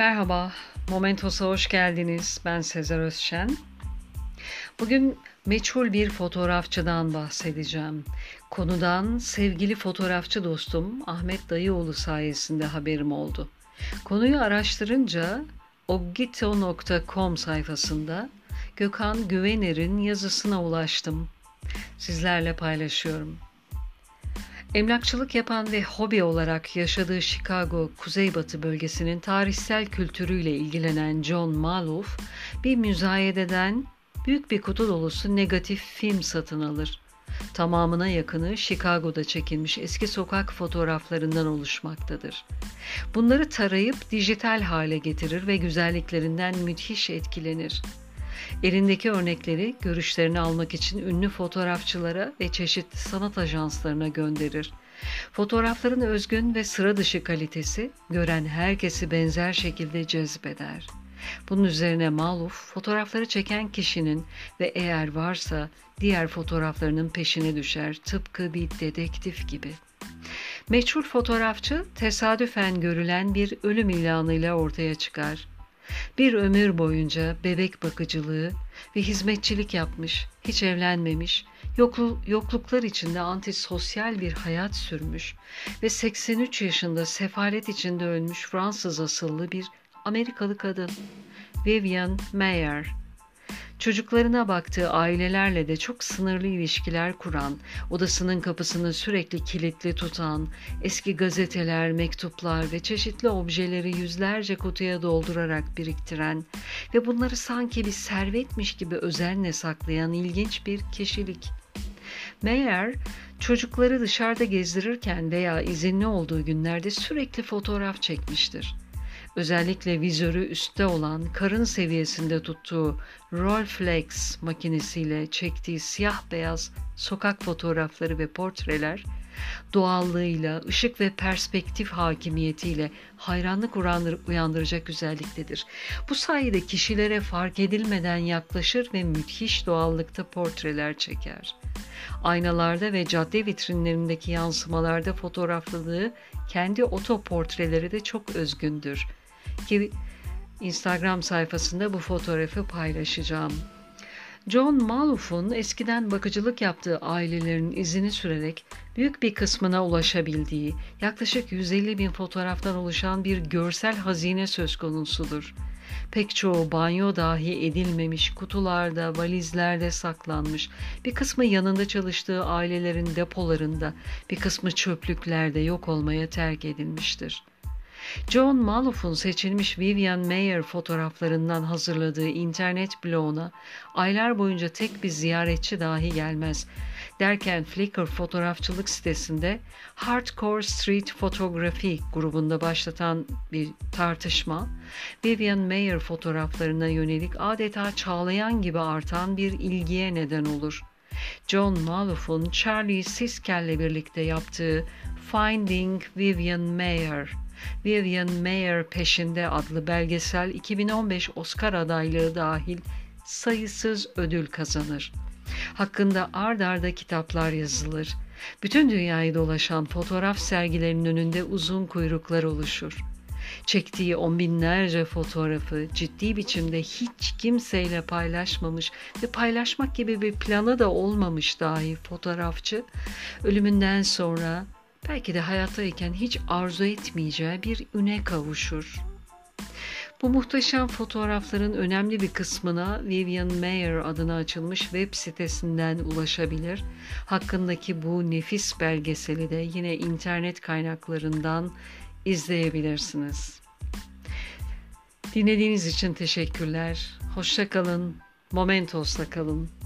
Merhaba, Momentos'a hoş geldiniz. Ben Sezer Özşen. Bugün meçhul bir fotoğrafçıdan bahsedeceğim. Konudan sevgili fotoğrafçı dostum Ahmet Dayıoğlu sayesinde haberim oldu. Konuyu araştırınca obgito.com sayfasında Gökhan Güvener'in yazısına ulaştım. Sizlerle paylaşıyorum. Emlakçılık yapan ve hobi olarak yaşadığı Chicago kuzeybatı bölgesinin tarihsel kültürüyle ilgilenen John Maloof bir müzayededen büyük bir kutu dolusu negatif film satın alır. Tamamına yakını Chicago'da çekilmiş eski sokak fotoğraflarından oluşmaktadır. Bunları tarayıp dijital hale getirir ve güzelliklerinden müthiş etkilenir. Elindeki örnekleri görüşlerini almak için ünlü fotoğrafçılara ve çeşitli sanat ajanslarına gönderir. Fotoğrafların özgün ve sıra dışı kalitesi gören herkesi benzer şekilde cezbeder. Bunun üzerine Maluf fotoğrafları çeken kişinin ve eğer varsa diğer fotoğraflarının peşine düşer tıpkı bir dedektif gibi. Meçhul fotoğrafçı tesadüfen görülen bir ölüm ilanıyla ortaya çıkar. Bir ömür boyunca bebek bakıcılığı ve hizmetçilik yapmış, hiç evlenmemiş, yoklu, yokluklar içinde antisosyal bir hayat sürmüş ve 83 yaşında sefalet içinde ölmüş Fransız asıllı bir Amerikalı kadın. Vivian Mayer Çocuklarına baktığı ailelerle de çok sınırlı ilişkiler kuran, odasının kapısını sürekli kilitli tutan, eski gazeteler, mektuplar ve çeşitli objeleri yüzlerce kutuya doldurarak biriktiren ve bunları sanki bir servetmiş gibi özenle saklayan ilginç bir kişilik. Meğer çocukları dışarıda gezdirirken veya izinli olduğu günlerde sürekli fotoğraf çekmiştir özellikle vizörü üstte olan karın seviyesinde tuttuğu Rolleiflex makinesiyle çektiği siyah beyaz sokak fotoğrafları ve portreler doğallığıyla, ışık ve perspektif hakimiyetiyle hayranlık uyandıracak güzelliktedir. Bu sayede kişilere fark edilmeden yaklaşır ve müthiş doğallıkta portreler çeker. Aynalarda ve cadde vitrinlerindeki yansımalarda fotoğrafladığı kendi otoportreleri de çok özgündür ki Instagram sayfasında bu fotoğrafı paylaşacağım. John Malouf'un eskiden bakıcılık yaptığı ailelerin izini sürerek büyük bir kısmına ulaşabildiği yaklaşık 150 bin fotoğraftan oluşan bir görsel hazine söz konusudur. Pek çoğu banyo dahi edilmemiş, kutularda, valizlerde saklanmış, bir kısmı yanında çalıştığı ailelerin depolarında, bir kısmı çöplüklerde yok olmaya terk edilmiştir. John Malouf'un seçilmiş Vivian Mayer fotoğraflarından hazırladığı internet bloğuna aylar boyunca tek bir ziyaretçi dahi gelmez. Derken Flickr fotoğrafçılık sitesinde Hardcore Street Photography grubunda başlatan bir tartışma, Vivian Mayer fotoğraflarına yönelik adeta çağlayan gibi artan bir ilgiye neden olur. John Malouf'un Charlie Siskel'le birlikte yaptığı Finding Vivian Mayer Vivian Mayer Peşinde adlı belgesel 2015 Oscar adaylığı dahil sayısız ödül kazanır. Hakkında ard arda kitaplar yazılır. Bütün dünyayı dolaşan fotoğraf sergilerinin önünde uzun kuyruklar oluşur. Çektiği on binlerce fotoğrafı ciddi biçimde hiç kimseyle paylaşmamış ve paylaşmak gibi bir planı da olmamış dahi fotoğrafçı ölümünden sonra belki de hayattayken hiç arzu etmeyeceği bir üne kavuşur. Bu muhteşem fotoğrafların önemli bir kısmına Vivian Mayer adına açılmış web sitesinden ulaşabilir. Hakkındaki bu nefis belgeseli de yine internet kaynaklarından izleyebilirsiniz. Dinlediğiniz için teşekkürler. Hoşça kalın. Momentos'la kalın.